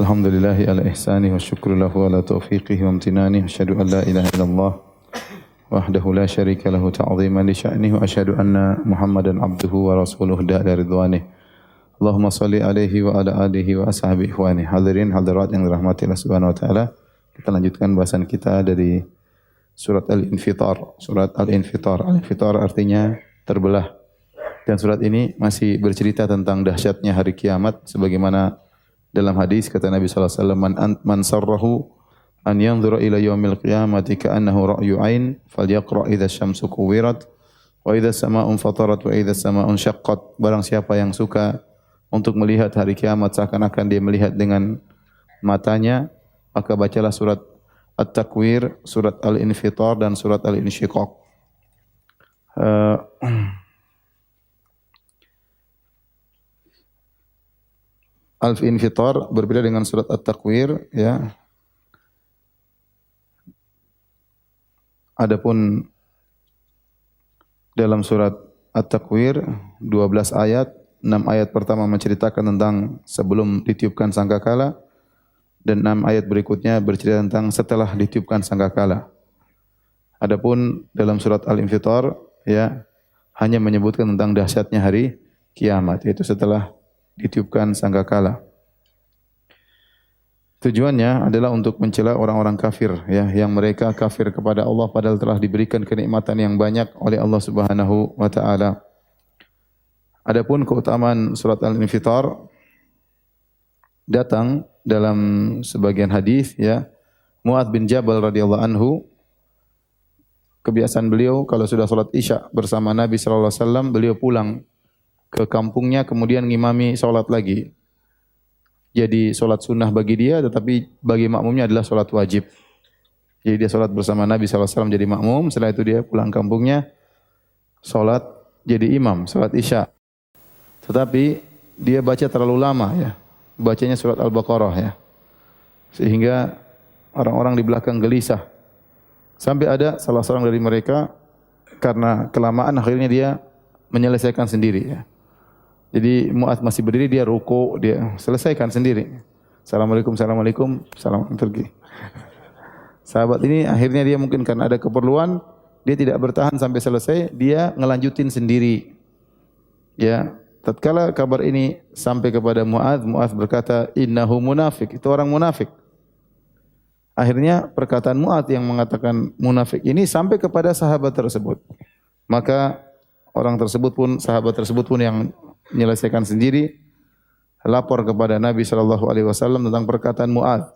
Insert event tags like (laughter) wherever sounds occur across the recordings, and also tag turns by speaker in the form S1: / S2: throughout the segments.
S1: Alhamdulillahi ala ihsani wa syukru lahu ala taufiqihi wa amtinani. Wa an la ilaha illallah wahdahu la syarika lahu ta'ziman li sya'nihi wa asyhadu anna Muhammadan abduhu wa rasuluh da'la ridwanih Allahumma salli alaihi wa ala alihi wa ashabi ikhwani. Hadirin hadirat yang dirahmati Allah Subhanahu wa taala. Kita lanjutkan bahasan kita dari surat al-infitar. Surat al-infitar. Al-infitar artinya terbelah. Dan surat ini masih bercerita tentang dahsyatnya hari kiamat sebagaimana dalam hadis kata Nabi sallallahu alaihi wasallam man, sarrahu an yanzura ila yaumil qiyamati ka'annahu ra'yu ain falyaqra idza syamsu kuwirat wa idza sama'un fatarat wa idza sama'un syaqqat barang siapa yang suka untuk melihat hari kiamat seakan-akan dia melihat dengan matanya maka bacalah surat At-Takwir, surat Al-Infitar dan surat Al-Insyiqaq. Uh, (clears throat) Al-Infitar berbeda dengan surat At-Takwir ya. Adapun dalam surat At-Takwir 12 ayat enam ayat pertama menceritakan tentang sebelum ditiupkan sangkakala dan enam ayat berikutnya bercerita tentang setelah ditiupkan sangkakala. Adapun dalam surat Al-Infitar ya hanya menyebutkan tentang dahsyatnya hari kiamat yaitu setelah ditiupkan sangkakala. Tujuannya adalah untuk mencela orang-orang kafir ya yang mereka kafir kepada Allah padahal telah diberikan kenikmatan yang banyak oleh Allah Subhanahu wa taala. Adapun keutamaan surat Al-Infitar datang dalam sebagian hadis ya Muad bin Jabal radhiyallahu anhu kebiasaan beliau kalau sudah salat Isya bersama Nabi sallallahu alaihi wasallam beliau pulang ke kampungnya kemudian ngimami salat lagi. Jadi salat sunnah bagi dia tetapi bagi makmumnya adalah salat wajib. Jadi dia salat bersama Nabi wasallam jadi makmum, setelah itu dia pulang kampungnya salat jadi imam, salat Isya. Tetapi dia baca terlalu lama ya. Bacanya surat Al-Baqarah ya. Sehingga orang-orang di belakang gelisah. Sampai ada salah seorang dari mereka karena kelamaan akhirnya dia menyelesaikan sendiri ya. Jadi Mu'ad masih berdiri dia ruku, dia selesaikan sendiri. Assalamualaikum, Assalamualaikum, salam pergi. Sahabat ini akhirnya dia mungkin karena ada keperluan, dia tidak bertahan sampai selesai, dia ngelanjutin sendiri. Ya, tatkala kabar ini sampai kepada Muaz, Muaz berkata, "Innahu munafik." Itu orang munafik. Akhirnya perkataan Muaz yang mengatakan munafik ini sampai kepada sahabat tersebut. Maka orang tersebut pun sahabat tersebut pun yang menyelesaikan sendiri lapor kepada Nabi sallallahu alaihi wasallam tentang perkataan Muaz.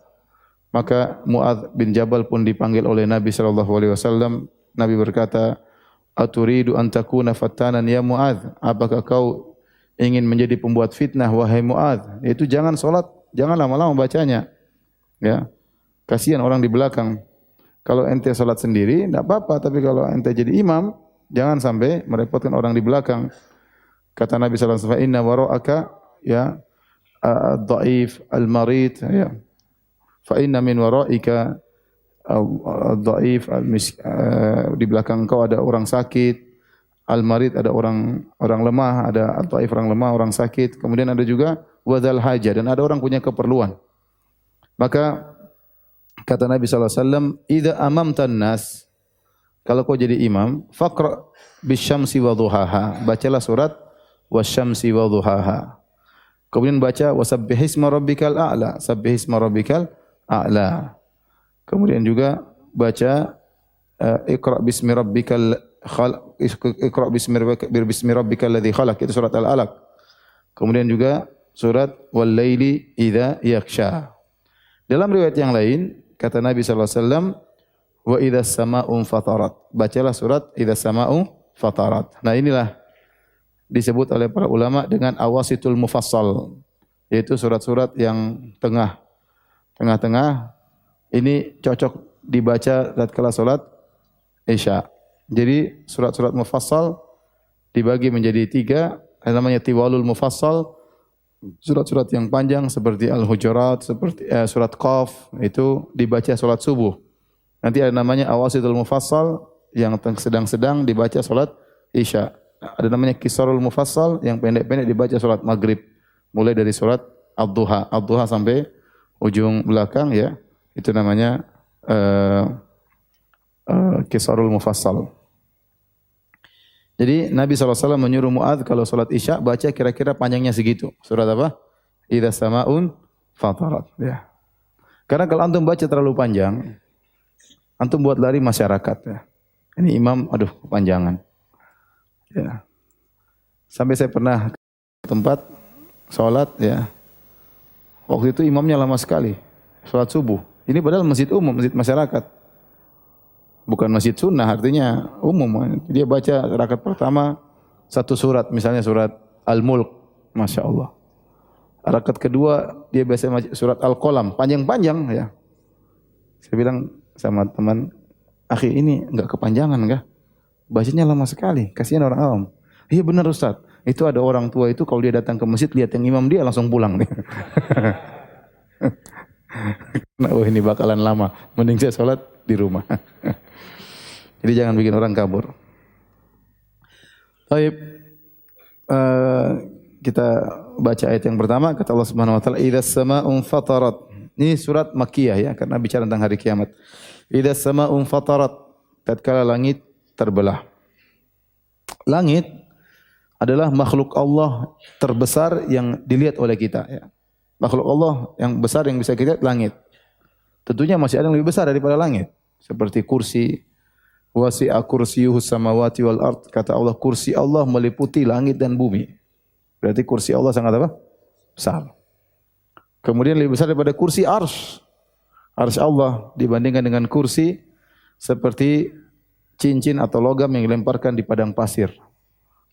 S1: Maka Muaz bin Jabal pun dipanggil oleh Nabi sallallahu alaihi wasallam. Nabi berkata, "Aturidu an takuna fattanan ya Muaz? Apakah kau ingin menjadi pembuat fitnah wahai Muad, itu jangan solat, jangan lama-lama bacanya. Ya. Kasihan orang di belakang. Kalau ente solat sendiri tidak apa-apa, tapi kalau ente jadi imam, jangan sampai merepotkan orang di belakang. Kata Nabi wasallam, "Inna wara'aka ya dhaif al-marid ya. Fa inna min wara'ika dhaif di belakang kau ada orang sakit, al-marid ada orang orang lemah, ada al-taif orang lemah, orang sakit. Kemudian ada juga wadal haja dan ada orang punya keperluan. Maka kata Nabi sallallahu alaihi wasallam, "Idza nas" Kalau kau jadi imam, faqra bisyamsi wa duhaha. Bacalah surat wasyamsi wa duhaha. Kemudian baca wasabbihisma rabbikal a'la, sabbihisma rabbikal a'la. Kemudian juga baca uh, iqra bismi rabbikal Iqra bismi rabbikal ladzi khalaq itu surat Al-Alaq. Kemudian juga surat Wal Laili idza yaksha. Dalam riwayat yang lain kata Nabi sallallahu alaihi wasallam wa idza samaa'u fatarat. Bacalah surat idza samaa'u fatarat. Nah inilah disebut oleh para ulama dengan awasitul mufassal yaitu surat-surat yang tengah tengah-tengah ini cocok dibaca tatkala salat Isya. Jadi surat-surat mufassal dibagi menjadi tiga, namanya tiwalul mufassal, surat-surat yang panjang seperti Al-Hujurat, seperti eh, surat Qaf itu dibaca salat subuh. Nanti ada namanya Awasitul Mufassal yang sedang-sedang dibaca salat Isya. Ada namanya Kisarul Mufassal yang pendek-pendek dibaca salat Maghrib. Mulai dari surat Ad-Duha, Ad-Duha sampai ujung belakang ya. Itu namanya uh, uh, kisarul mufassal. Jadi Nabi SAW menyuruh Mu'adh kalau sholat isya baca kira-kira panjangnya segitu. Surat apa? Idza sama'un fatarat. Ya. Karena kalau antum baca terlalu panjang, antum buat lari masyarakat. Ya. Ini imam, aduh kepanjangan. Ya. Sampai saya pernah ke tempat sholat ya. Waktu itu imamnya lama sekali. Sholat subuh. Ini padahal masjid umum, masjid masyarakat bukan masjid sunnah artinya umum. Dia baca rakaat pertama satu surat misalnya surat Al-Mulk, Masya Allah. Rakaat kedua dia biasa surat Al-Qalam, panjang-panjang ya. Saya bilang sama teman, akhi ini enggak kepanjangan enggak? Bacanya lama sekali, kasihan orang awam. Iya benar Ustaz, itu ada orang tua itu kalau dia datang ke masjid lihat yang imam dia langsung pulang nih. (laughs) nah, oh ini bakalan lama, mending saya sholat di rumah. (laughs) Jadi jangan bikin orang kabur. Baik. Uh, kita baca ayat yang pertama kata Allah Subhanahu wa taala idza samaa'un fatarat. Ini surat Makkiyah ya karena bicara tentang hari kiamat. Idza samaa'un fatarat tatkala langit terbelah. Langit adalah makhluk Allah terbesar yang dilihat oleh kita ya. Makhluk Allah yang besar yang bisa kita lihat langit. Tentunya masih ada yang lebih besar daripada langit seperti kursi, wasi'a kursiyuhu samawati wal ard. Kata Allah, kursi Allah meliputi langit dan bumi. Berarti kursi Allah sangat apa? Besar. Kemudian lebih besar daripada kursi ars. Ars Allah dibandingkan dengan kursi seperti cincin atau logam yang dilemparkan di padang pasir.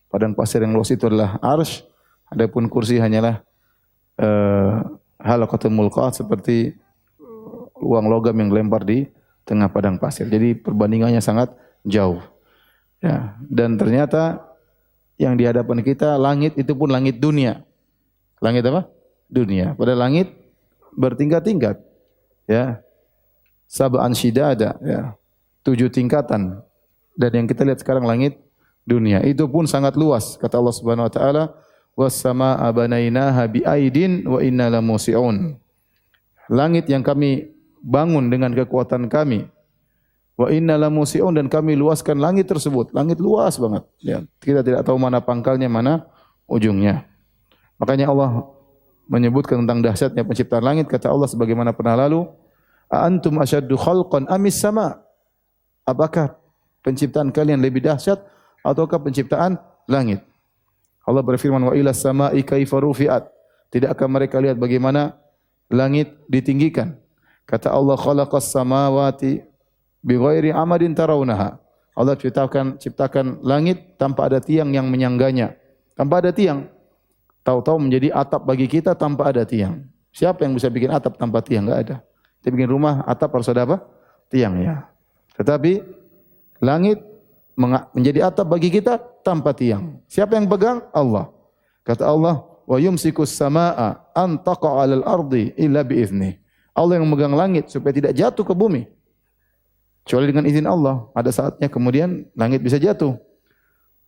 S1: Padang pasir yang luas itu adalah ars. Adapun kursi hanyalah uh, halaqatul mulqat seperti uang logam yang dilempar di tengah padang pasir. Jadi perbandingannya sangat jauh. Ya, dan ternyata yang di hadapan kita langit itu pun langit dunia. Langit apa? Dunia. Pada langit bertingkat-tingkat. Ya. Sab'an syidada, ya. Tujuh tingkatan. Dan yang kita lihat sekarang langit dunia. Itu pun sangat luas. Kata Allah Subhanahu wa taala, "Was samaa'a banainaha bi aidin wa inna lamusi'un." Langit yang kami bangun dengan kekuatan kami. Wa inna lamusiun dan kami luaskan langit tersebut. Langit luas banget. Ya, kita tidak tahu mana pangkalnya, mana ujungnya. Makanya Allah menyebutkan tentang dahsyatnya penciptaan langit. Kata Allah sebagaimana pernah lalu, A antum asyaddu khalqan amis sama? Apakah penciptaan kalian lebih dahsyat ataukah penciptaan langit? Allah berfirman wa ila sama'i kaifa rufi'at. Tidakkah mereka lihat bagaimana langit ditinggikan? Kata Allah khalaqas samawati bighairi amadin tarawunaha. Allah ciptakan ciptakan langit tanpa ada tiang yang menyangganya. Tanpa ada tiang. Tahu-tahu menjadi atap bagi kita tanpa ada tiang. Siapa yang bisa bikin atap tanpa tiang? Enggak ada. Kita bikin rumah atap harus ada apa? Tiang ya. Tetapi langit menjadi atap bagi kita tanpa tiang. Siapa yang pegang? Allah. Kata Allah, "Wa yumsikus samaa an taqa 'alal ardi illa bi Allah yang memegang langit supaya tidak jatuh ke bumi. Kecuali dengan izin Allah. Ada saatnya kemudian langit bisa jatuh.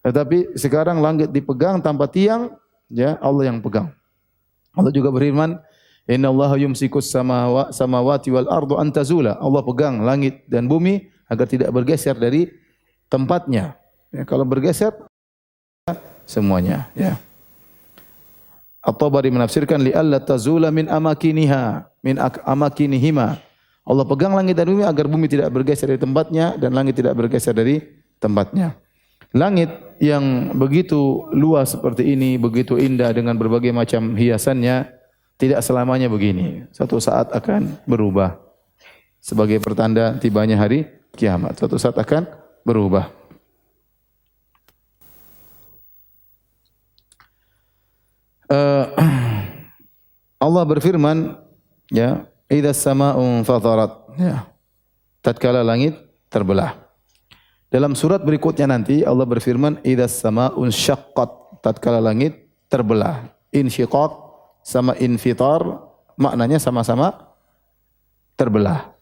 S1: Tetapi sekarang langit dipegang tanpa tiang, ya Allah yang pegang. Allah juga berfirman, Inna Allah yumsikus samawa, samawati wal ardu antazula. Allah pegang langit dan bumi agar tidak bergeser dari tempatnya. Ya, kalau bergeser semuanya. Ya. At-Tabari menafsirkan li alla tazula min amakiniha min amakinihima. Allah pegang langit dan bumi agar bumi tidak bergeser dari tempatnya dan langit tidak bergeser dari tempatnya. Langit yang begitu luas seperti ini, begitu indah dengan berbagai macam hiasannya, tidak selamanya begini. Suatu saat akan berubah. Sebagai pertanda tibanya hari kiamat. Suatu saat akan berubah. Uh, (clears throat) Allah berfirman, ya, "Idza samaa'un fatarat." Ya. Tatkala langit terbelah. Dalam surat berikutnya nanti Allah berfirman, "Idza samaa'un syaqqat." Tatkala langit terbelah. Insyiqaq sama infitar maknanya sama-sama terbelah.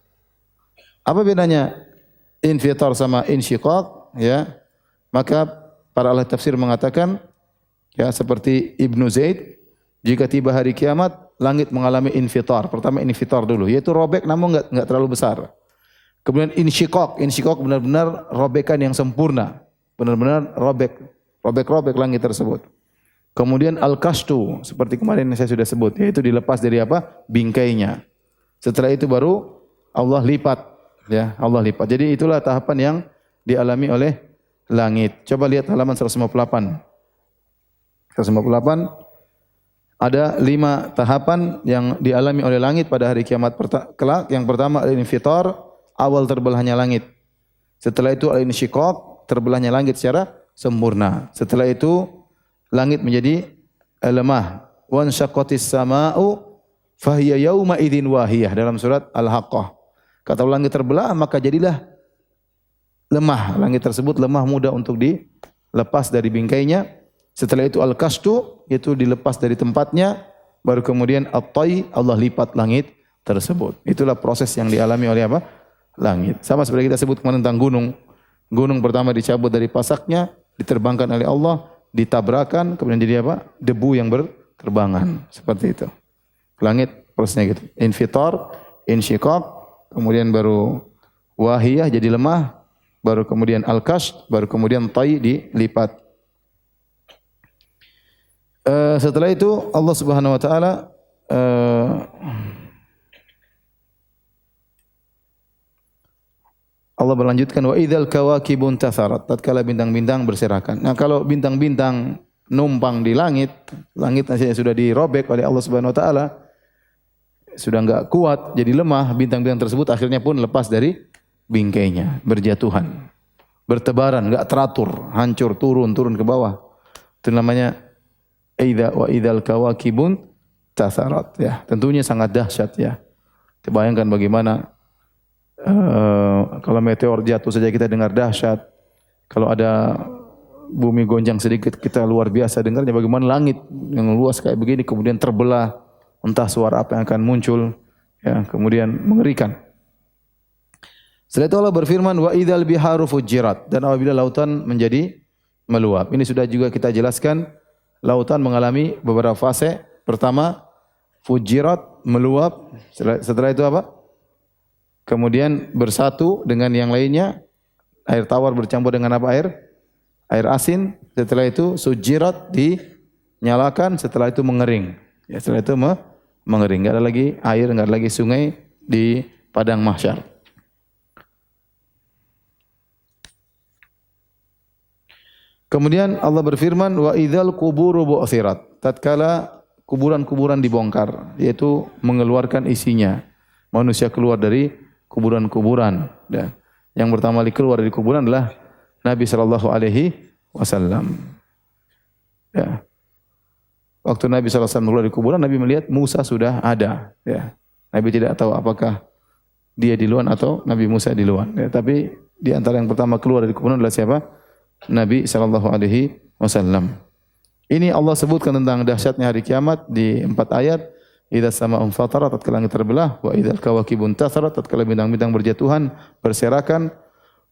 S1: Apa bedanya infitar sama insyiqaq? Ya. Maka para ahli tafsir mengatakan Ya, seperti Ibnu Zaid, jika tiba hari kiamat, langit mengalami infitar. Pertama infitar dulu, yaitu robek namun enggak enggak terlalu besar. Kemudian insyikok, insyikok benar-benar robekan yang sempurna. Benar-benar robek, robek-robek langit tersebut. Kemudian al-kastu, seperti kemarin saya sudah sebut, yaitu dilepas dari apa? Bingkainya. Setelah itu baru Allah lipat, ya, Allah lipat. Jadi itulah tahapan yang dialami oleh langit. Coba lihat halaman 158. 158 ada lima tahapan yang dialami oleh langit pada hari kiamat kelak. Yang pertama al-infitar, awal terbelahnya langit. Setelah itu al-insyikok, terbelahnya langit secara sempurna. Setelah itu langit menjadi lemah. Wan syaqqatis sama'u fahiya yauma idzin wahiyah dalam surat Al-Haqqah. Kata langit terbelah maka jadilah lemah. Langit tersebut lemah mudah untuk dilepas dari bingkainya setelah itu al-kastu itu dilepas dari tempatnya baru kemudian at-tai Allah lipat langit tersebut. Itulah proses yang dialami oleh apa? Langit. Sama seperti kita sebut kemarin tentang gunung. Gunung pertama dicabut dari pasaknya, diterbangkan oleh Allah, ditabrakan, kemudian jadi apa? Debu yang berterbangan. Seperti itu. Langit prosesnya gitu. Infitar, insyikak, kemudian baru wahiyah jadi lemah, baru kemudian al-kash, baru kemudian tai dilipat. Uh, setelah itu Allah Subhanahu wa taala uh, Allah berlanjutkan wa idzal kawakibun tatharat tatkala bintang-bintang berserakan. Nah, kalau bintang-bintang numpang di langit, langit sudah dirobek oleh Allah Subhanahu wa taala sudah enggak kuat, jadi lemah, bintang-bintang tersebut akhirnya pun lepas dari bingkainya, berjatuhan. Bertebaran, enggak teratur, hancur turun turun ke bawah. Itu namanya Aidha wa idzal kawakibun tasarat ya. Tentunya sangat dahsyat ya. Bayangkan bagaimana uh, kalau meteor jatuh saja kita dengar dahsyat. Kalau ada bumi gonjang sedikit kita luar biasa dengarnya bagaimana langit yang luas kayak begini kemudian terbelah entah suara apa yang akan muncul ya kemudian mengerikan. Setelah itu Allah berfirman wa idzal biharu fujirat dan apabila lautan menjadi meluap. Ini sudah juga kita jelaskan lautan mengalami beberapa fase. Pertama, fujirat meluap. Setelah, itu apa? Kemudian bersatu dengan yang lainnya. Air tawar bercampur dengan apa air? Air asin. Setelah itu sujirat dinyalakan. Setelah itu mengering. Ya, setelah itu mengering. Enggak ada lagi air, enggak ada lagi sungai di padang mahsyar. Kemudian Allah berfirman wa idzal quburu bu'thirat. Tatkala kuburan-kuburan dibongkar, yaitu mengeluarkan isinya. Manusia keluar dari kuburan-kuburan. Dan yang pertama kali keluar dari kuburan adalah Nabi wasallam. Ya. Waktu Nabi wasallam keluar dari kuburan, Nabi melihat Musa sudah ada. Ya. Nabi tidak tahu apakah dia di luar atau Nabi Musa di luar. Ya, tapi di antara yang pertama keluar dari kuburan adalah siapa? Nabi sallallahu alaihi wasallam. Ini Allah sebutkan tentang dahsyatnya hari kiamat di empat ayat. Idza sama'un fatarat tatkala langit terbelah wa idzal kawakibun tatharat tatkala bintang-bintang berjatuhan berserakan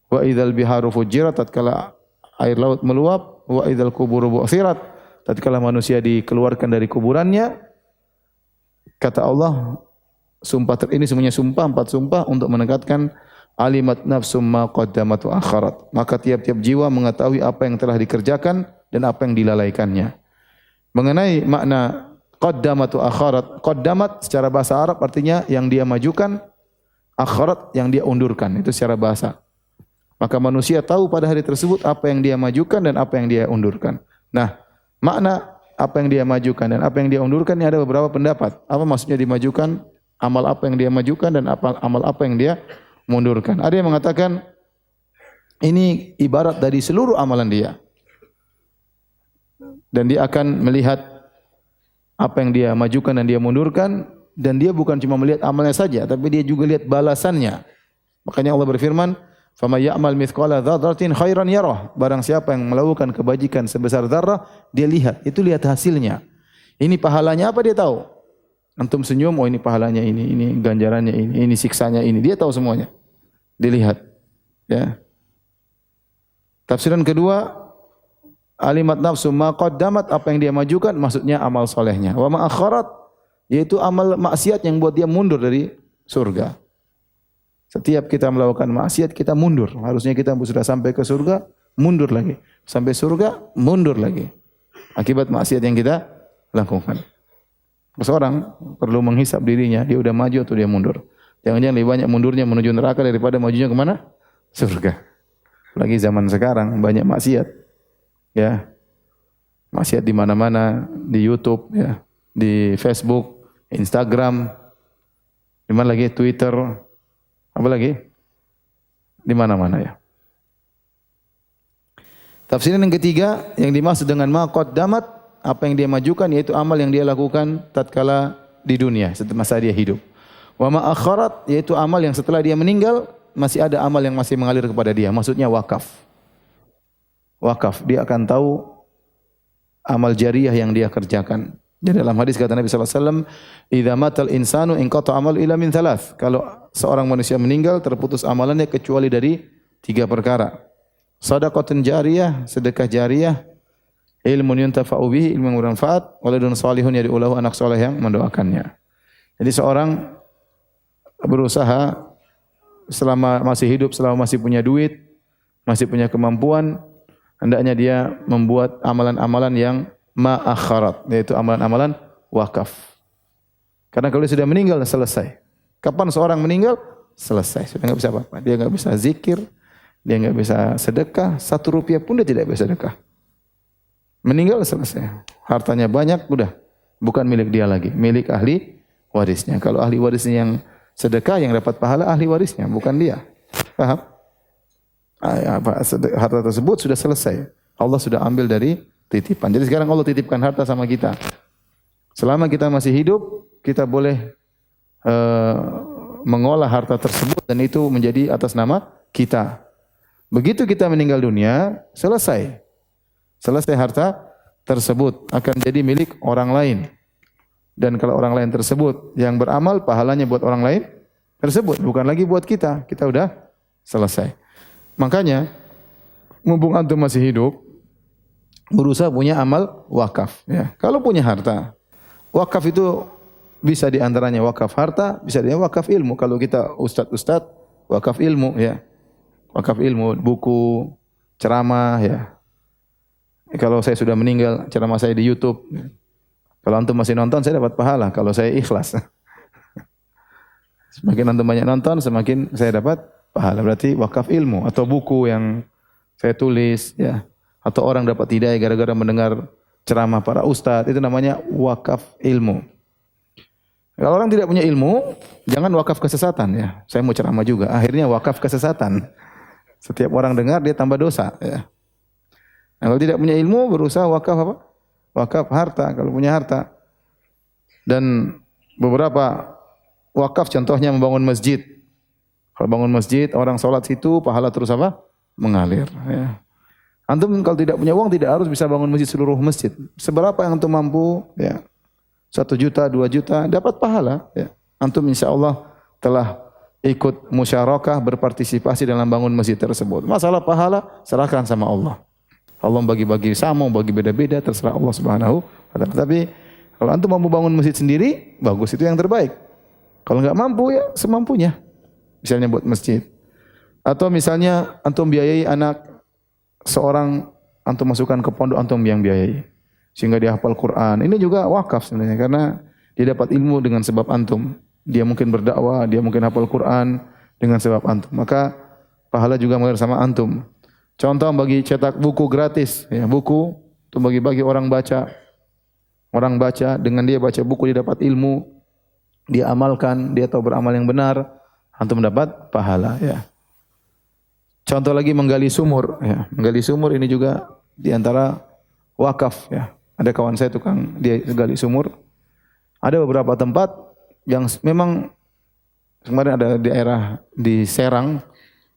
S1: wa idzal biharu fujirat tatkala air laut meluap wa idzal kuburu bu'thirat tatkala manusia dikeluarkan dari kuburannya kata Allah sumpah ini semuanya sumpah empat sumpah untuk menegakkan alimat nafsum ma qaddamat akharat. Maka tiap-tiap jiwa mengetahui apa yang telah dikerjakan dan apa yang dilalaikannya. Mengenai makna qaddamat wa akharat, qaddamat secara bahasa Arab artinya yang dia majukan, akharat yang dia undurkan. Itu secara bahasa. Maka manusia tahu pada hari tersebut apa yang dia majukan dan apa yang dia undurkan. Nah, makna apa yang dia majukan dan apa yang dia undurkan ini ada beberapa pendapat. Apa maksudnya dimajukan? Amal apa yang dia majukan dan apa amal apa yang dia mundurkan. Ada yang mengatakan ini ibarat dari seluruh amalan dia. Dan dia akan melihat apa yang dia majukan dan dia mundurkan dan dia bukan cuma melihat amalnya saja tapi dia juga lihat balasannya. Makanya Allah berfirman, "Fama ya'mal mithqala dzarratin khairan yarah." Barang siapa yang melakukan kebajikan sebesar zarrah, dia lihat, itu lihat hasilnya. Ini pahalanya apa dia tahu? Antum senyum, oh ini pahalanya ini, ini ganjarannya ini, ini siksanya ini. Dia tahu semuanya. Dilihat. Ya. Tafsiran kedua, alimat nafsu ma qaddamat apa yang dia majukan maksudnya amal solehnya. Wa ma akharat yaitu amal maksiat yang buat dia mundur dari surga. Setiap kita melakukan maksiat kita mundur. Harusnya kita sudah sampai ke surga, mundur lagi. Sampai surga, mundur lagi. Akibat maksiat yang kita lakukan. Seorang perlu menghisap dirinya, dia udah maju atau dia mundur. Jangan-jangan lebih banyak mundurnya menuju neraka daripada majunya ke mana? Surga. Lagi zaman sekarang banyak maksiat. Ya. Maksiat di mana-mana, di YouTube, ya, di Facebook, Instagram, di mana lagi Twitter, apa lagi? Di mana-mana ya. Tafsiran yang ketiga yang dimaksud dengan maqad damat apa yang dia majukan yaitu amal yang dia lakukan tatkala di dunia setelah masa dia hidup. Wa ma akharat yaitu amal yang setelah dia meninggal masih ada amal yang masih mengalir kepada dia. Maksudnya wakaf. Wakaf dia akan tahu amal jariah yang dia kerjakan. Jadi dalam hadis kata Nabi sallallahu alaihi wasallam, "Idza insanu inqata amal ila min thalath." Kalau seorang manusia meninggal terputus amalannya kecuali dari tiga perkara. Sadaqatun jariyah, sedekah jariyah, ilmu yuntafa'u bihi, ilmu yang bermanfaat, waladun salihun yad'ulahu anak saleh yang mendoakannya. Jadi seorang berusaha selama masih hidup, selama masih punya duit, masih punya kemampuan, hendaknya dia membuat amalan-amalan yang ma'akharat, yaitu amalan-amalan wakaf. Karena kalau dia sudah meninggal, selesai. Kapan seorang meninggal? Selesai. Sudah enggak bisa apa-apa. Dia enggak bisa zikir, dia enggak bisa sedekah, satu rupiah pun dia tidak bisa sedekah. Meninggal selesai. Hartanya banyak, udah. Bukan milik dia lagi, milik ahli warisnya. Kalau ahli warisnya yang sedekah, yang dapat pahala ahli warisnya, bukan dia. Paham? Ah, harta tersebut sudah selesai. Allah sudah ambil dari titipan. Jadi sekarang Allah titipkan harta sama kita. Selama kita masih hidup, kita boleh uh, mengolah harta tersebut dan itu menjadi atas nama kita. Begitu kita meninggal dunia, selesai. Selesai harta tersebut akan jadi milik orang lain. Dan kalau orang lain tersebut yang beramal, pahalanya buat orang lain tersebut, bukan lagi buat kita. Kita udah selesai. Makanya, mumpung antum masih hidup, berusaha punya amal wakaf. Ya. Kalau punya harta, wakaf itu bisa di antaranya wakaf harta, bisa dia wakaf ilmu. Kalau kita ustad-ustad, wakaf ilmu ya. Wakaf ilmu, buku, ceramah ya. Kalau saya sudah meninggal, ceramah saya di YouTube. Kalau antum masih nonton, saya dapat pahala. Kalau saya ikhlas. (laughs) Semakin antum banyak nonton, semakin saya dapat pahala. Berarti wakaf ilmu atau buku yang saya tulis ya atau orang dapat hidayah gara-gara mendengar ceramah para ustadz itu namanya wakaf ilmu. Kalau orang tidak punya ilmu, jangan wakaf kesesatan ya. Saya mau ceramah juga, akhirnya wakaf kesesatan. Setiap orang dengar dia tambah dosa ya. Nah, kalau tidak punya ilmu berusaha wakaf apa? Wakaf harta kalau punya harta. Dan beberapa wakaf contohnya membangun masjid. Kalau bangun masjid, orang sholat situ, pahala terus apa? Mengalir. Ya. Antum kalau tidak punya uang tidak harus bisa bangun masjid seluruh masjid. Seberapa yang antum mampu, ya satu juta, dua juta, dapat pahala. Ya. Antum insya Allah telah ikut musyarakah berpartisipasi dalam bangun masjid tersebut. Masalah pahala serahkan sama Allah. Allah bagi-bagi sama, bagi beda-beda terserah Allah Subhanahu wa taala. Tapi kalau antum mampu bangun masjid sendiri, bagus itu yang terbaik. Kalau enggak mampu ya semampunya. Misalnya buat masjid. Atau misalnya antum biayai anak seorang antum masukkan ke pondok antum yang biayai sehingga dia hafal Quran. Ini juga wakaf sebenarnya karena dia dapat ilmu dengan sebab antum. Dia mungkin berdakwah, dia mungkin hafal Quran dengan sebab antum. Maka pahala juga mengalir sama antum. Contoh bagi cetak buku gratis, ya, buku untuk bagi-bagi orang baca. Orang baca dengan dia baca buku dia dapat ilmu, dia amalkan, dia tahu beramal yang benar, antum dapat pahala ya. Contoh lagi menggali sumur, ya. Menggali sumur ini juga di antara wakaf, ya. Ada kawan saya tukang dia gali sumur. Ada beberapa tempat yang memang kemarin ada di daerah di Serang,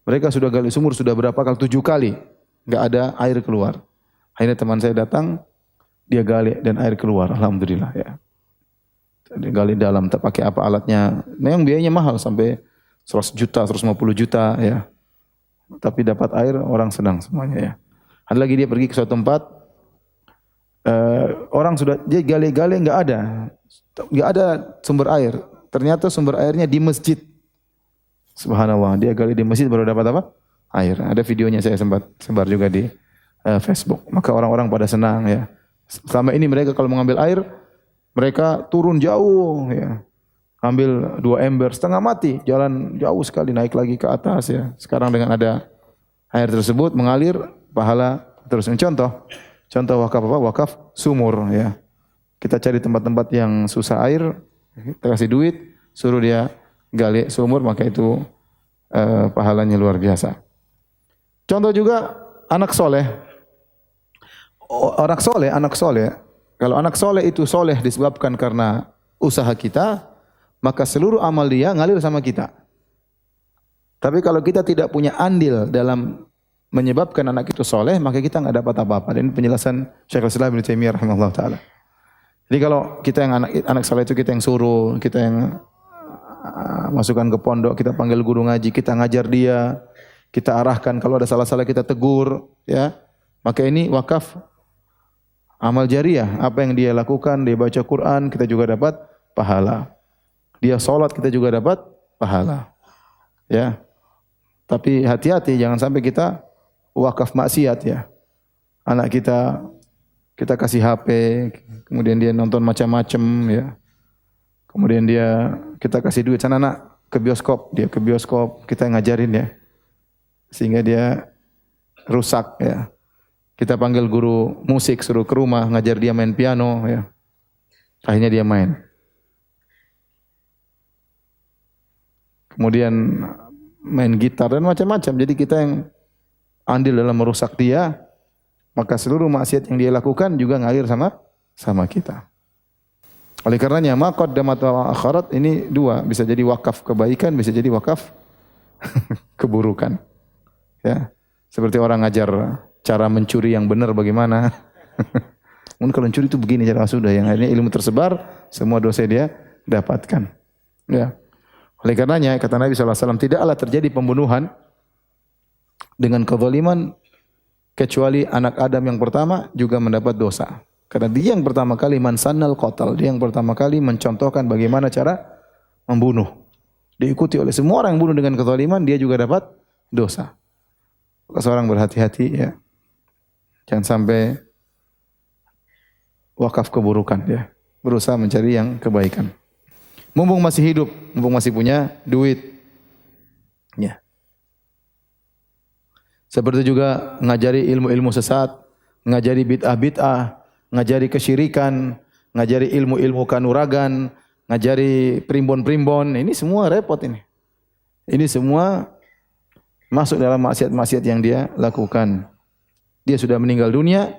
S1: mereka sudah gali sumur sudah berapa kali? Tujuh kali, nggak ada air keluar. Akhirnya teman saya datang, dia gali dan air keluar. Alhamdulillah ya. Dia gali dalam, tak pakai apa alatnya. Memang biayanya mahal sampai 100 juta, 150 juta ya tapi dapat air orang senang semuanya ya. Ada lagi dia pergi ke suatu tempat uh, orang sudah dia gali-gali nggak ada, nggak ada sumber air. Ternyata sumber airnya di masjid. Subhanallah, dia gali di masjid baru dapat apa? Air. Ada videonya saya sempat sebar juga di uh, Facebook. Maka orang-orang pada senang ya. Selama ini mereka kalau mengambil air, mereka turun jauh ya. Ambil dua ember setengah mati, jalan jauh sekali naik lagi ke atas ya. Sekarang dengan ada air tersebut mengalir, pahala terus. Contoh, contoh wakaf apa? Wakaf sumur ya. Kita cari tempat-tempat yang susah air, kita kasih duit, suruh dia gali sumur, maka itu uh, pahalanya luar biasa. Contoh juga anak soleh. Anak soleh, anak soleh. Kalau anak soleh itu soleh disebabkan karena usaha kita, maka seluruh amal dia ngalir sama kita. Tapi kalau kita tidak punya andil dalam menyebabkan anak itu soleh, maka kita nggak dapat apa-apa. Ini penjelasan Syekhul Islam Ibnu Taimiyah rahimahullah taala. Jadi kalau kita yang anak anak saleh itu kita yang suruh, kita yang uh, masukkan ke pondok, kita panggil guru ngaji, kita ngajar dia, kita arahkan kalau ada salah-salah kita tegur, ya. Maka ini wakaf amal jariah, apa yang dia lakukan, dia baca Quran, kita juga dapat pahala. Dia sholat, kita juga dapat pahala. Ya. Tapi hati-hati jangan sampai kita wakaf maksiat ya. Anak kita kita kasih HP, kemudian dia nonton macam-macam ya. Kemudian dia kita kasih duit sana nak ke bioskop, dia ke bioskop, kita ngajarin ya. Sehingga dia rusak ya. Kita panggil guru musik suruh ke rumah ngajar dia main piano ya. Akhirnya dia main. Kemudian main gitar dan macam-macam. Jadi kita yang andil dalam merusak dia, maka seluruh maksiat yang dia lakukan juga ngalir sama sama kita. Oleh karenanya maqaddamat wa akharat ini dua, bisa jadi wakaf kebaikan, bisa jadi wakaf (laughs) keburukan. Ya. Seperti orang ngajar cara mencuri yang benar bagaimana. (laughs) Mungkin kalau mencuri itu begini cara sudah yang akhirnya ilmu tersebar, semua dosa dia dapatkan. Ya. Oleh karenanya kata Nabi SAW, tidaklah terjadi pembunuhan dengan kezaliman kecuali anak Adam yang pertama juga mendapat dosa. Karena dia yang pertama kali mansannal qatal, dia yang pertama kali mencontohkan bagaimana cara membunuh. Diikuti oleh semua orang yang bunuh dengan kezaliman, dia juga dapat dosa. Maka seorang berhati-hati ya. Jangan sampai wakaf keburukan ya. Berusaha mencari yang kebaikan. Mumpung masih hidup, mumpung masih punya duit. Ya. Seperti juga ngajari ilmu-ilmu sesat, ngajari bid'ah-bid'ah, ngajari kesyirikan, ngajari ilmu-ilmu kanuragan, ngajari primbon-primbon. Ini semua repot ini. Ini semua masuk dalam maksiat-maksiat yang dia lakukan. Dia sudah meninggal dunia,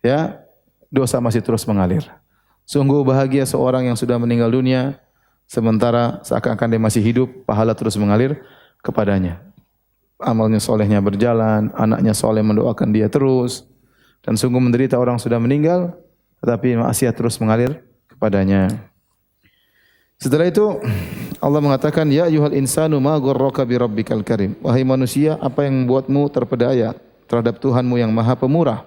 S1: ya, dosa masih terus mengalir. Sungguh bahagia seorang yang sudah meninggal dunia, sementara seakan-akan dia masih hidup, pahala terus mengalir kepadanya amalnya solehnya berjalan, anaknya soleh mendoakan dia terus, dan sungguh menderita orang sudah meninggal, tetapi maksiat terus mengalir kepadanya. Setelah itu Allah mengatakan, Ya yuhal insanu ma gurraka bi rabbikal karim. Wahai manusia, apa yang membuatmu terpedaya terhadap Tuhanmu yang maha pemurah?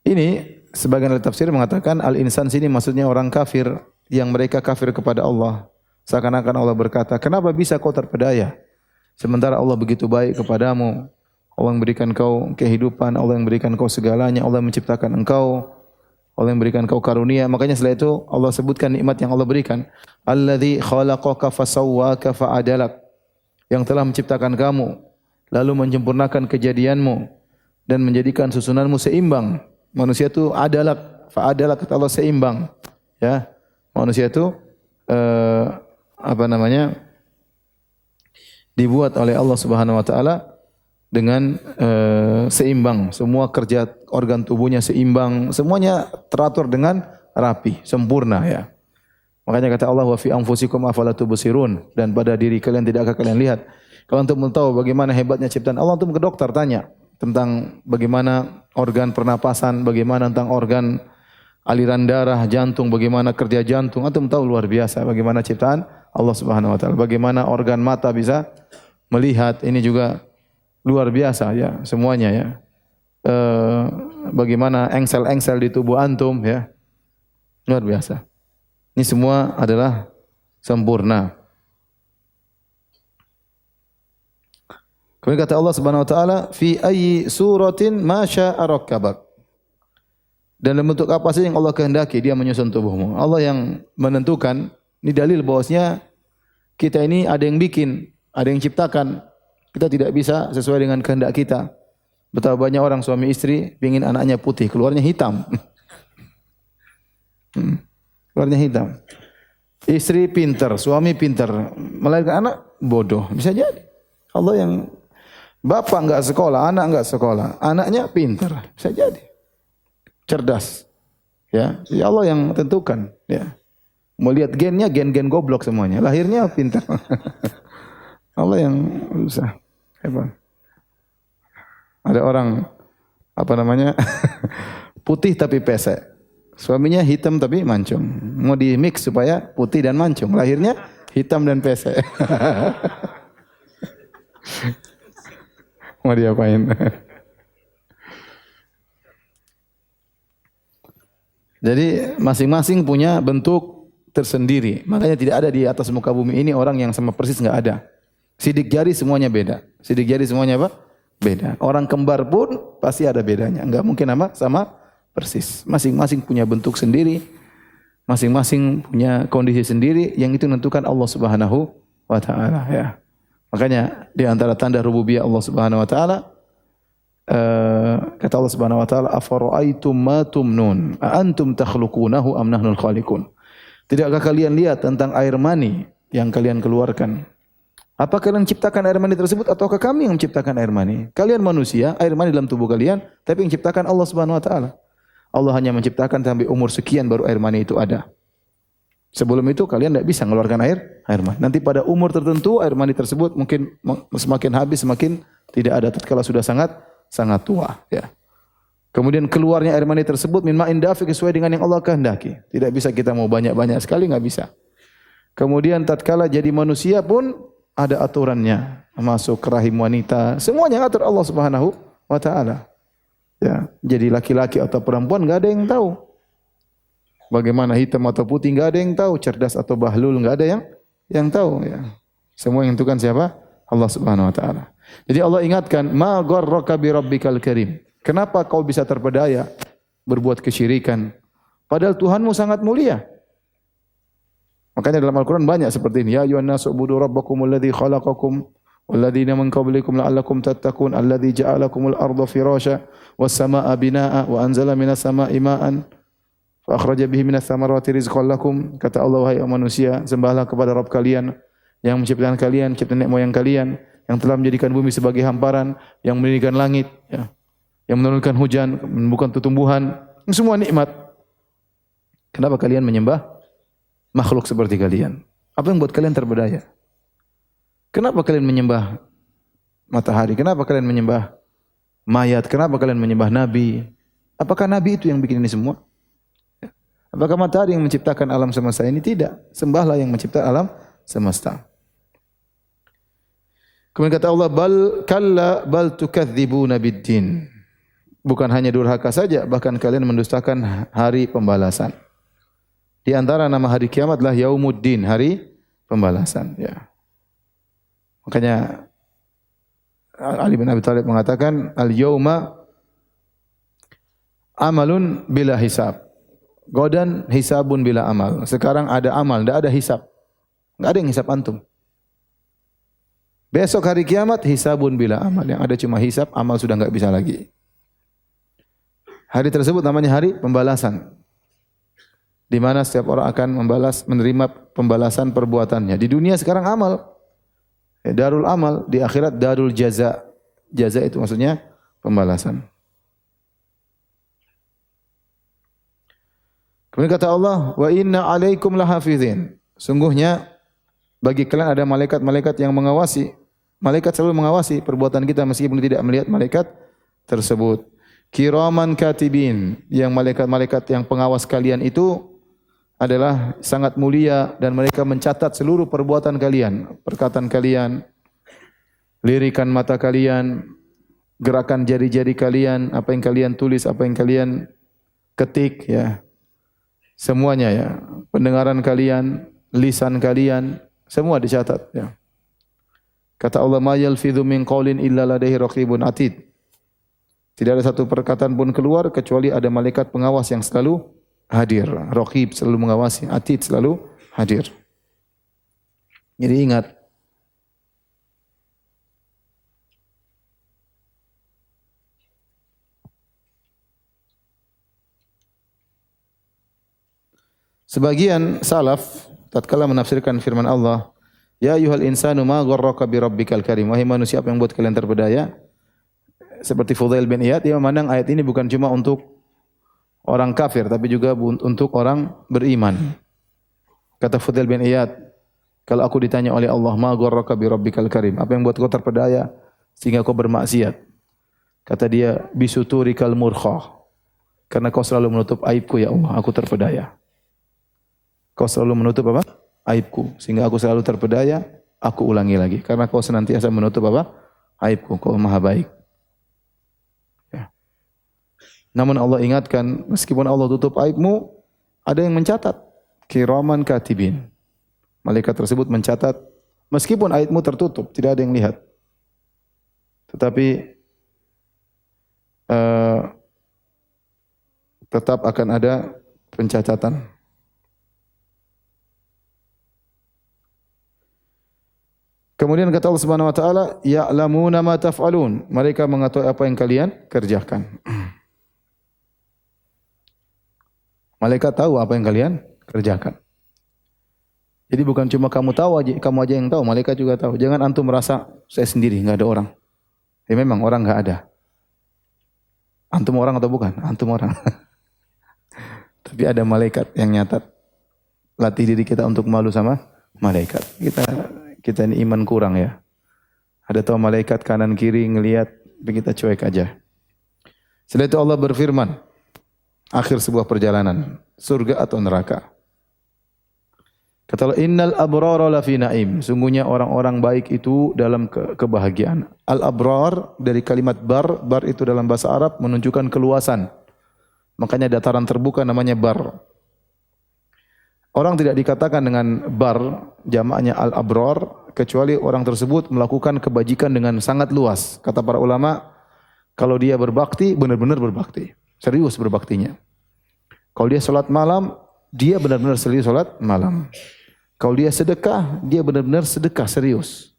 S1: Ini sebagian dari tafsir mengatakan al-insan sini maksudnya orang kafir yang mereka kafir kepada Allah. Seakan-akan Allah berkata, kenapa bisa kau terpedaya? Sementara Allah begitu baik kepadamu. Allah yang berikan kau kehidupan, Allah yang berikan kau segalanya, Allah yang menciptakan engkau, Allah yang berikan kau karunia. Makanya setelah itu Allah sebutkan nikmat yang Allah berikan. Alladzi khalaqaka fasawwaka fa'adalak. Yang telah menciptakan kamu, lalu menyempurnakan kejadianmu dan menjadikan susunanmu seimbang. Manusia itu adalah fa'adalak kata Allah seimbang. Ya. Manusia itu uh, apa namanya? dibuat oleh Allah Subhanahu wa taala dengan uh, seimbang. Semua kerja organ tubuhnya seimbang, semuanya teratur dengan rapi, sempurna ya. Makanya kata Allah wa fi anfusikum afala tubsirun dan pada diri kalian tidak akan kalian lihat. Kalau untuk mengetahui bagaimana hebatnya ciptaan Allah untuk ke dokter tanya tentang bagaimana organ pernapasan, bagaimana tentang organ aliran darah, jantung, bagaimana kerja jantung, atau tahu luar biasa bagaimana ciptaan Allah Subhanahu wa taala. Bagaimana organ mata bisa melihat ini juga luar biasa ya semuanya ya. Uh, bagaimana engsel-engsel di tubuh antum ya. Luar biasa. Ini semua adalah sempurna. Kemudian kata Allah Subhanahu wa taala, "Fi ayyi suratin ma syaa rakkabak." Dan dalam bentuk apa saja yang Allah kehendaki dia menyusun tubuhmu. Allah yang menentukan. Ini dalil bahwasanya kita ini ada yang bikin, ada yang ciptakan. Kita tidak bisa sesuai dengan kehendak kita. Betapa banyak orang suami istri ingin anaknya putih, keluarnya hitam. (laughs) Hmm. keluarnya hitam. Istri pintar, suami pintar, melahirkan anak bodoh. Bisa jadi. Allah yang bapak enggak sekolah, anak enggak sekolah, anaknya pintar. Bisa jadi. Cerdas. Ya, ya Allah yang tentukan, ya. Mau lihat gennya gen-gen goblok semuanya. Lahirnya pintar. (laughs) Allah yang usah. Hebat. Ada orang apa namanya? (laughs) putih tapi pesek. Suaminya hitam tapi mancung. Mau di mix supaya putih dan mancung. Lahirnya hitam dan pesek. (laughs) Mau diapain? Jadi masing-masing punya bentuk tersendiri. Makanya tidak ada di atas muka bumi ini orang yang sama persis nggak ada. Sidik jari semuanya beda. Sidik jari semuanya apa? Beda. Orang kembar pun pasti ada bedanya. Enggak mungkin sama sama persis. Masing-masing punya bentuk sendiri. Masing-masing punya kondisi sendiri yang itu menentukan Allah Subhanahu wa taala ya. Makanya di antara tanda rububiyah Allah Subhanahu wa taala uh, kata Allah Subhanahu wa taala afara'aitum ma tumnun a antum takhluqunahu am nahnul khaliqun. Tidakkah kalian lihat tentang air mani yang kalian keluarkan? Apa kalian ciptakan air mani tersebut ataukah kami yang menciptakan air mani? Kalian manusia, air mani dalam tubuh kalian, tapi yang ciptakan Allah Subhanahu wa taala. Allah hanya menciptakan sampai umur sekian baru air mani itu ada. Sebelum itu kalian tidak bisa mengeluarkan air air mani. Nanti pada umur tertentu air mani tersebut mungkin semakin habis semakin tidak ada tatkala sudah sangat sangat tua ya. Kemudian keluarnya air mani tersebut min ma'in sesuai dengan yang Allah kehendaki. Tidak bisa kita mau banyak-banyak sekali nggak bisa. Kemudian tatkala jadi manusia pun ada aturannya. Masuk rahim wanita, semuanya atur Allah Subhanahu wa taala. Ya, jadi laki-laki atau perempuan enggak ada yang tahu. Bagaimana hitam atau putih enggak ada yang tahu, cerdas atau bahlul enggak ada yang yang tahu ya. Semua yang tentukan siapa? Allah Subhanahu wa taala. Jadi Allah ingatkan, "Ma gharraka bi rabbikal karim." Kenapa kau bisa terpedaya berbuat kesyirikan? Padahal Tuhanmu sangat mulia. Makanya dalam Al-Quran banyak seperti ini. Ya ayuhan nasu ubudu rabbakum alladhi khalaqakum walladzina min qablikum la'allakum tattaqun alladhi ja'alakumul arda firasha was samaa binaa'a wa anzala minas samaa'i fa akhraja bihi minas samarati rizqan lakum kata Allah wahai manusia sembahlah kepada Rabb kalian yang menciptakan kalian cipta nenek moyang kalian yang telah menjadikan bumi sebagai hamparan yang mendirikan langit ya yang menurunkan hujan menumbuhkan tumbuhan semua nikmat kenapa kalian menyembah makhluk seperti kalian? Apa yang buat kalian terbedaya? Kenapa kalian menyembah matahari? Kenapa kalian menyembah mayat? Kenapa kalian menyembah nabi? Apakah nabi itu yang bikin ini semua? Apakah matahari yang menciptakan alam semesta ini? Tidak. Sembahlah yang mencipta alam semesta. Kemudian kata Allah, bal kalla bal tukadzibuna biddin. Bukan hanya durhaka saja, bahkan kalian mendustakan hari pembalasan. Di antara nama hari kiamat adalah Yaumuddin, hari pembalasan. Ya. Makanya Ali bin Abi Thalib mengatakan al-yauma amalun bila hisab. Godan hisabun bila amal. Sekarang ada amal, tidak ada hisab. Tidak ada yang hisab antum. Besok hari kiamat hisabun bila amal. Yang ada cuma hisab, amal sudah enggak bisa lagi. Hari tersebut namanya hari pembalasan di mana setiap orang akan membalas menerima pembalasan perbuatannya. Di dunia sekarang amal. Ya, darul amal, di akhirat darul jaza. Jaza itu maksudnya pembalasan. Kemudian kata Allah, "Wa inna 'alaikum lahafizin." Sungguhnya bagi kalian ada malaikat-malaikat yang mengawasi. Malaikat selalu mengawasi perbuatan kita meskipun tidak melihat malaikat tersebut. Kiraman katibin, yang malaikat-malaikat yang pengawas kalian itu adalah sangat mulia dan mereka mencatat seluruh perbuatan kalian, perkataan kalian, lirikan mata kalian, gerakan jari-jari kalian, apa yang kalian tulis, apa yang kalian ketik ya. Semuanya ya. Pendengaran kalian, lisan kalian, semua dicatat ya. Kata Allah, "Ma yalfidhu min qawlin illa ladaihi raqibun atid." Tidak ada satu perkataan pun keluar kecuali ada malaikat pengawas yang selalu hadir. Raqib selalu mengawasi, atid selalu hadir. Jadi ingat, Sebagian salaf tatkala menafsirkan firman Allah, "Ya ayyuhal insanu ma gharraka bi rabbikal karim." Wahai manusia, apa yang buat kalian terpedaya? Seperti Fudail bin Iyad, dia memandang ayat ini bukan cuma untuk orang kafir tapi juga untuk orang beriman. Kata Fudail bin Iyad, kalau aku ditanya oleh Allah, "Ma gharraka bi rabbikal karim?" Apa yang buat kau terpedaya sehingga kau bermaksiat? Kata dia, "Bisuturikal murkha." Karena kau selalu menutup aibku ya Allah, aku terpedaya. Kau selalu menutup apa? Aibku. Sehingga aku selalu terpedaya, aku ulangi lagi. Karena kau senantiasa menutup apa? Aibku. Kau maha baik. Ya. Namun Allah ingatkan, meskipun Allah tutup aibmu, ada yang mencatat. Kiraman katibin. Malaikat tersebut mencatat, meskipun aibmu tertutup, tidak ada yang lihat. Tetapi uh, tetap akan ada pencatatan. Kemudian kata Allah Subhanahu wa taala, "Ya'lamuna ma taf'alun." Mereka mengetahui apa yang kalian kerjakan. Malaikat tahu apa yang kalian kerjakan. Jadi bukan cuma kamu tahu aja, kamu aja yang tahu, malaikat juga tahu. Jangan antum merasa saya sendiri, enggak ada orang. Ya memang orang enggak ada. Antum orang atau bukan? Antum orang. (laughs) Tapi ada malaikat yang nyatat. Latih diri kita untuk malu sama malaikat. Kita kita ini iman kurang ya. Ada tahu malaikat kanan kiri ngelihat, kita cuek aja. Setelah itu Allah berfirman, akhir sebuah perjalanan, surga atau neraka. Kata Allah, innal abrara lafi naim. Sungguhnya orang-orang baik itu dalam ke kebahagiaan. Al-abrar dari kalimat bar, bar itu dalam bahasa Arab menunjukkan keluasan. Makanya dataran terbuka namanya bar. Orang tidak dikatakan dengan bar, jamaknya al-abrar, kecuali orang tersebut melakukan kebajikan dengan sangat luas. Kata para ulama, kalau dia berbakti, benar-benar berbakti. Serius berbaktinya. Kalau dia sholat malam, dia benar-benar serius sholat malam. Kalau dia sedekah, dia benar-benar sedekah serius.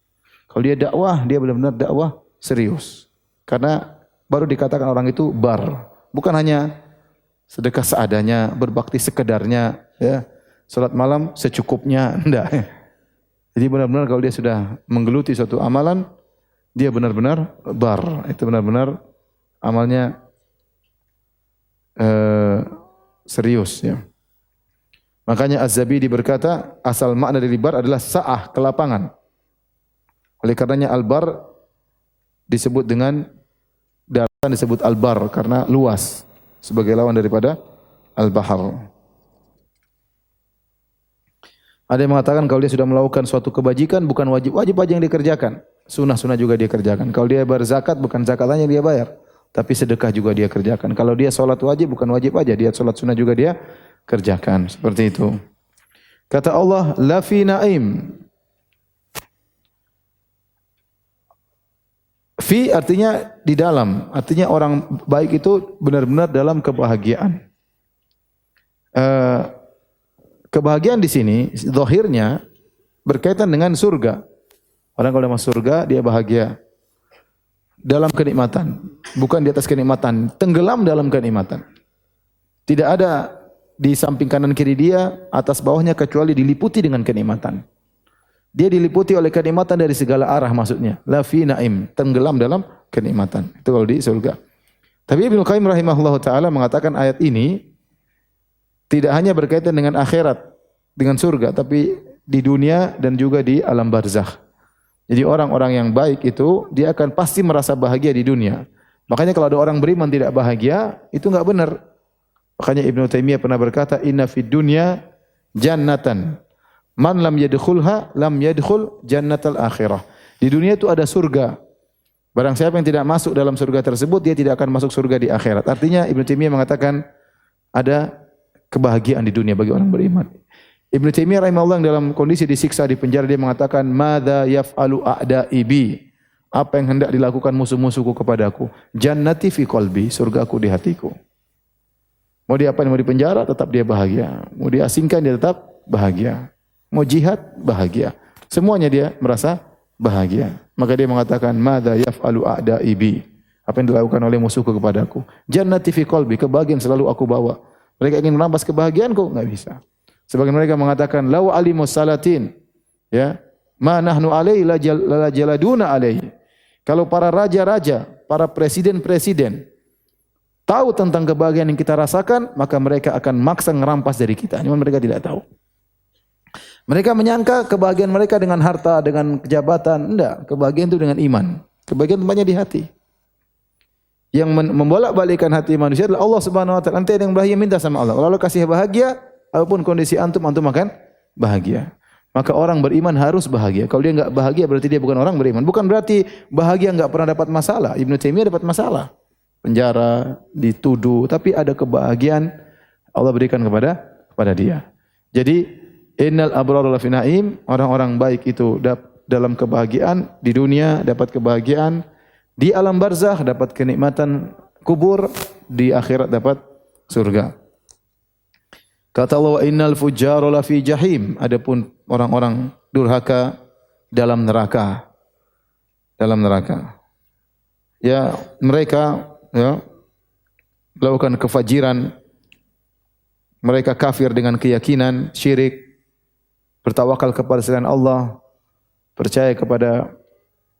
S1: Kalau dia dakwah, dia benar-benar dakwah serius. Karena baru dikatakan orang itu bar. Bukan hanya sedekah seadanya, berbakti sekedarnya, ya Salat malam secukupnya, (laughs) enggak. Jadi benar-benar kalau dia sudah menggeluti suatu amalan, dia benar-benar bar. Itu benar-benar amalnya uh, serius ya. Makanya Az-Zabidi berkata, asal makna dari bar adalah sa'ah, kelapangan. Oleh karenanya al-bar disebut dengan daratan disebut al-bar karena luas sebagai lawan daripada al-bahar. Ada yang mengatakan kalau dia sudah melakukan suatu kebajikan bukan wajib wajib aja yang dikerjakan. Sunnah sunnah juga dia kerjakan. Kalau dia berzakat bukan zakatnya dia bayar, tapi sedekah juga dia kerjakan. Kalau dia sholat wajib bukan wajib aja, dia sholat sunnah juga dia kerjakan. Seperti itu. Kata Allah, lafi naim. Fi artinya di dalam, artinya orang baik itu benar-benar dalam kebahagiaan. Uh, Kebahagiaan di sini zahirnya berkaitan dengan surga. Orang kalau masuk surga dia bahagia dalam kenikmatan, bukan di atas kenikmatan, tenggelam dalam kenikmatan. Tidak ada di samping kanan kiri dia, atas bawahnya kecuali diliputi dengan kenikmatan. Dia diliputi oleh kenikmatan dari segala arah maksudnya. La fi naim, tenggelam dalam kenikmatan. Itu kalau di surga. Tapi Ibnu Qayyim rahimahullah taala mengatakan ayat ini tidak hanya berkaitan dengan akhirat, dengan surga, tapi di dunia dan juga di alam barzakh. Jadi orang-orang yang baik itu dia akan pasti merasa bahagia di dunia. Makanya kalau ada orang beriman tidak bahagia, itu enggak benar. Makanya Ibnu Taimiyah pernah berkata, "Inna fid dunya jannatan. Man lam yadkhulha lam yadkhul jannatal akhirah." Di dunia itu ada surga. Barang siapa yang tidak masuk dalam surga tersebut, dia tidak akan masuk surga di akhirat. Artinya Ibnu Taimiyah mengatakan ada kebahagiaan di dunia bagi orang beriman. Ibnu Taimiyah rahimahullah dalam kondisi disiksa di penjara dia mengatakan, "Madza yaf'alu a'da'i Apa yang hendak dilakukan musuh-musuhku kepadaku? Jannati fi qalbi, surgaku di hatiku. Mau dia apa mau di penjara tetap dia bahagia. Mau diasingkan dia tetap bahagia. Mau jihad bahagia. Semuanya dia merasa bahagia. Maka dia mengatakan, "Madza yaf'alu a'da'i bi?" Apa yang dilakukan oleh musuhku kepadaku? Jannati fi qalbi, kebahagiaan selalu aku bawa. Mereka ingin merampas kebahagiaanku, enggak bisa. Sebagian mereka mengatakan, "Law alimus salatin." Ya, "Ma nahnu alaihi la jaladuna alaihi." Kalau para raja-raja, para presiden-presiden tahu tentang kebahagiaan yang kita rasakan, maka mereka akan maksa merampas dari kita. Namun mereka tidak tahu. Mereka menyangka kebahagiaan mereka dengan harta, dengan kejabatan. Tidak, kebahagiaan itu dengan iman. Kebahagiaan tempatnya di hati. Yang membolak-balikan hati manusia adalah Allah Subhanahu wa taala. Nanti yang bahagia minta sama Allah. Kalau kasih bahagia, apapun kondisi antum antum akan bahagia. Maka orang beriman harus bahagia. Kalau dia enggak bahagia berarti dia bukan orang beriman. Bukan berarti bahagia enggak pernah dapat masalah. Ibnu Taimiyah dapat masalah. Penjara, dituduh, tapi ada kebahagiaan Allah berikan kepada kepada dia. Jadi innal abrar lafi naim, orang-orang baik itu dalam kebahagiaan di dunia dapat kebahagiaan di alam barzakh dapat kenikmatan kubur, di akhirat dapat surga. Kata Allah, innal fujjara lafi jahim. Adapun orang-orang durhaka dalam neraka. Dalam neraka. Ya, mereka ya melakukan kefajiran. Mereka kafir dengan keyakinan, syirik, bertawakal kepada selain Allah, percaya kepada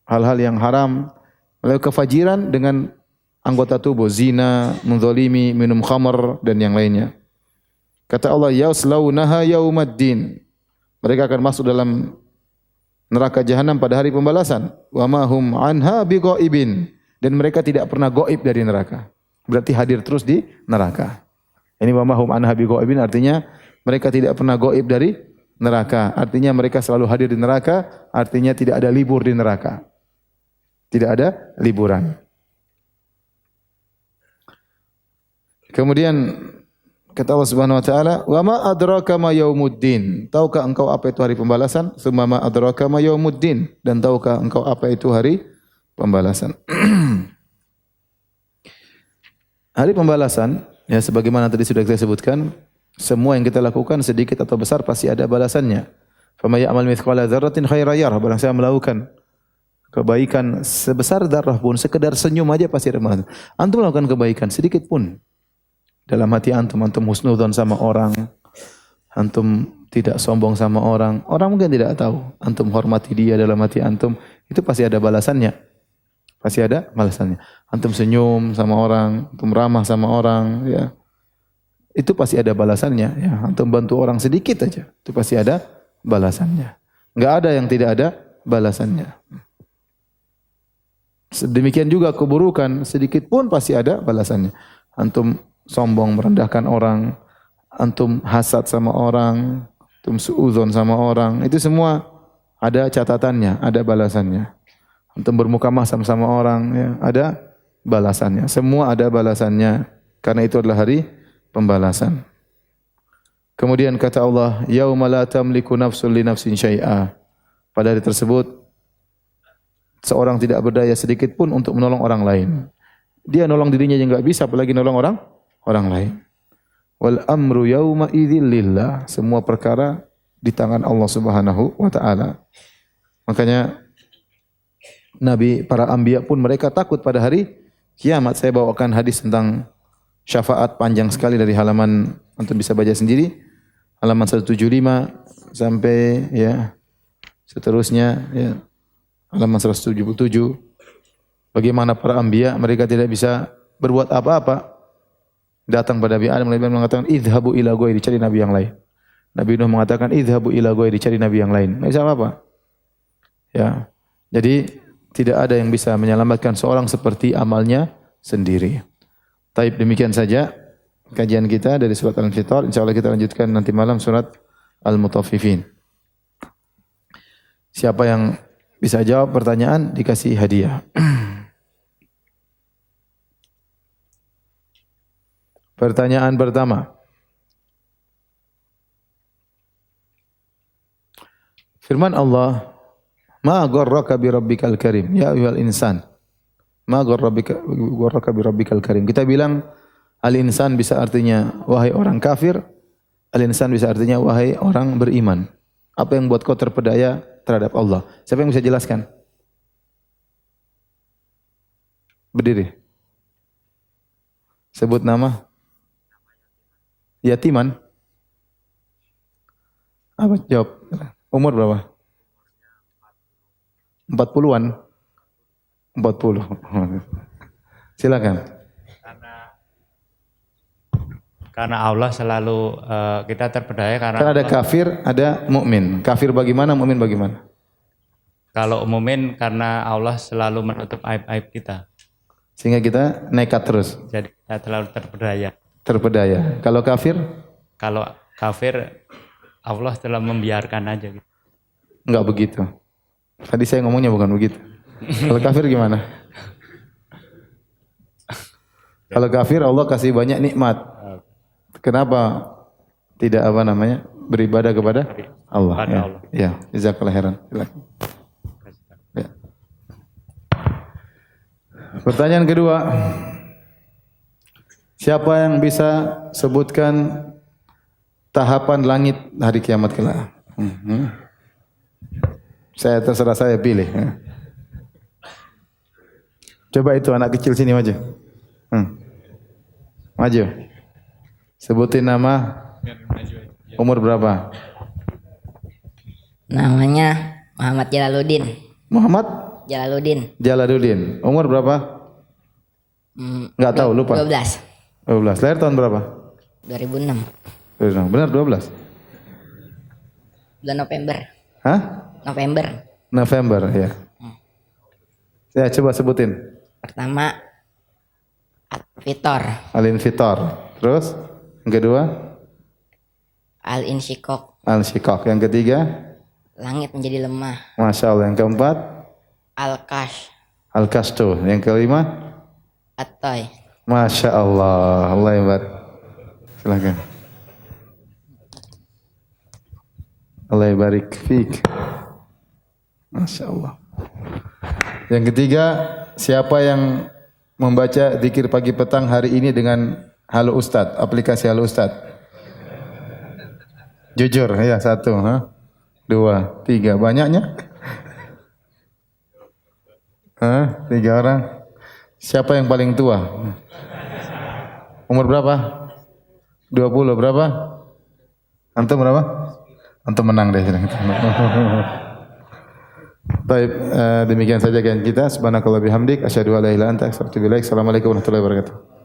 S1: hal-hal yang haram, melakukan kefajiran dengan anggota tubuh, zina, menzalimi, minum khamar dan yang lainnya. Kata Allah, yaslaunaha yaumaddin. Mereka akan masuk dalam neraka jahanam pada hari pembalasan. Wa ma hum anha biqaibin. Dan mereka tidak pernah goib dari neraka. Berarti hadir terus di neraka. Ini wa ma hum anha biqaibin artinya mereka tidak pernah goib dari neraka. Artinya mereka selalu hadir di neraka, artinya tidak ada libur di neraka. Tidak ada liburan. Kemudian kata Allah Subhanahu wa taala, "Wa ma adraka ma yaumuddin?" Tahukah engkau apa itu hari pembalasan? Summa ma adraka ma yaumuddin? Dan tahukah engkau apa itu hari pembalasan? (clears throat) hari pembalasan ya sebagaimana tadi sudah saya sebutkan, semua yang kita lakukan sedikit atau besar pasti ada balasannya. Fama ya'mal mithqala dzarratin khairan yarah. Barang siapa melakukan kebaikan sebesar darah pun, sekedar senyum aja pasti ada manfaat. Antum melakukan kebaikan sedikit pun dalam hati antum, antum husnudzon sama orang, antum tidak sombong sama orang, orang mungkin tidak tahu. Antum hormati dia dalam hati antum, itu pasti ada balasannya. Pasti ada balasannya. Antum senyum sama orang, antum ramah sama orang, ya. Itu pasti ada balasannya, ya. Antum bantu orang sedikit aja, itu pasti ada balasannya. Enggak ada yang tidak ada balasannya. Demikian juga keburukan sedikit pun pasti ada balasannya. Antum sombong merendahkan orang, antum hasad sama orang, antum suuzon sama orang, itu semua ada catatannya, ada balasannya. Antum bermuka masam sama orang, ya, ada balasannya. Semua ada balasannya karena itu adalah hari pembalasan. Kemudian kata Allah, "Yauma la tamliku nafsun li nafsin syai'a." Pada hari tersebut seorang tidak berdaya sedikit pun untuk menolong orang lain. Dia nolong dirinya yang enggak bisa apalagi nolong orang orang lain. Wal amru yauma idzil lillah. Semua perkara di tangan Allah Subhanahu wa taala. Makanya Nabi para anbiya pun mereka takut pada hari kiamat. Saya bawakan hadis tentang syafaat panjang sekali dari halaman antum bisa baca sendiri. Halaman 175 sampai ya seterusnya ya halaman 177. Bagaimana para anbiya mereka tidak bisa berbuat apa-apa. Datang pada Nabi Adam Nabi mengatakan idhabu ila ghairi dicari nabi yang lain. Nabi Nuh mengatakan idhabu ila ghairi dicari nabi yang lain. Enggak bisa apa-apa. Ya. Jadi tidak ada yang bisa menyelamatkan seorang seperti amalnya sendiri. Taib demikian saja kajian kita dari surat Al-Infitar. Insyaallah kita lanjutkan nanti malam surat Al-Mutaffifin. Siapa yang bisa jawab pertanyaan dikasih hadiah. (clears throat) Pertanyaan pertama. Firman Allah, "Ma gharraka bi rabbikal karim ya ayyuhal insan." Ma gharraka gharraka bi rabbikal karim. Kita bilang al insan bisa artinya wahai orang kafir, al insan bisa artinya wahai orang beriman. Apa yang buat kau terpedaya terhadap Allah? Siapa yang bisa jelaskan? Berdiri. Sebut nama. Yatiman. Apa jawab? Umur berapa? 40-an. 40. (laughs) Silakan.
S2: Karena Allah selalu uh, kita terpedaya karena
S1: Kan ada
S2: Allah,
S1: kafir, ada mukmin. Kafir bagaimana, mukmin bagaimana?
S2: kalau umumin karena Allah selalu menutup aib-aib kita.
S1: Sehingga kita nekat terus,
S2: Jadi kita terlalu terpedaya.
S1: terpedaya. Kalau kafir,
S2: Kalau kafir Allah telah membiarkan aja gitu.
S1: enggak begitu. Tadi saya ngomongnya bukan begitu. Kalau kafir gimana? (laughs) Kalau kafir Allah kasih banyak nikmat. Kenapa tidak apa namanya beribadah kepada Allah?
S2: Kepada
S1: ya.
S2: Allah.
S1: Ya, jazakallahu khairan. Silakan. Ya. Pertanyaan kedua. Siapa yang bisa sebutkan tahapan langit hari kiamat kelak? Mhm. Saya terserah saya pilih. ya. Coba itu anak kecil sini maju. Hmm. Maju. Sebutin nama. Umur berapa?
S3: Namanya Muhammad Jalaluddin.
S1: Muhammad
S3: Jalaluddin.
S1: Jalaluddin. Umur berapa?
S3: Hmm,
S1: Enggak tahu, lupa.
S3: 12.
S1: 12. Lahir tahun berapa?
S3: 2006.
S1: Benar 12.
S3: Bulan November.
S1: Hah?
S3: November.
S1: November, ya. Ya, coba sebutin.
S3: Pertama Vitor.
S1: Alin Fitor. Terus yang kedua
S3: Al Insyikok.
S1: Al Shikok. Yang ketiga
S3: Langit menjadi lemah.
S1: Masya Allah. Yang keempat
S3: Al Kash.
S1: Al Kasto. Yang kelima
S3: Atoy.
S1: Masya Allah. Allah yang barik. Silakan. Allah barik. Fik. Masya Allah. Yang ketiga, siapa yang membaca zikir pagi petang hari ini dengan Halo Ustad, aplikasi Halo Ustad? Jujur, ya satu, ha? dua, tiga, banyaknya? Hah? Tiga orang. Siapa yang paling tua? Umur berapa? 20 berapa? Antum berapa? Antum menang deh. (laughs) Baik, eh, demikian saja kajian kita. Subhanakallah bihamdik. Asyhadu an la ilaha illa anta. Assalamualaikum warahmatullahi wabarakatuh.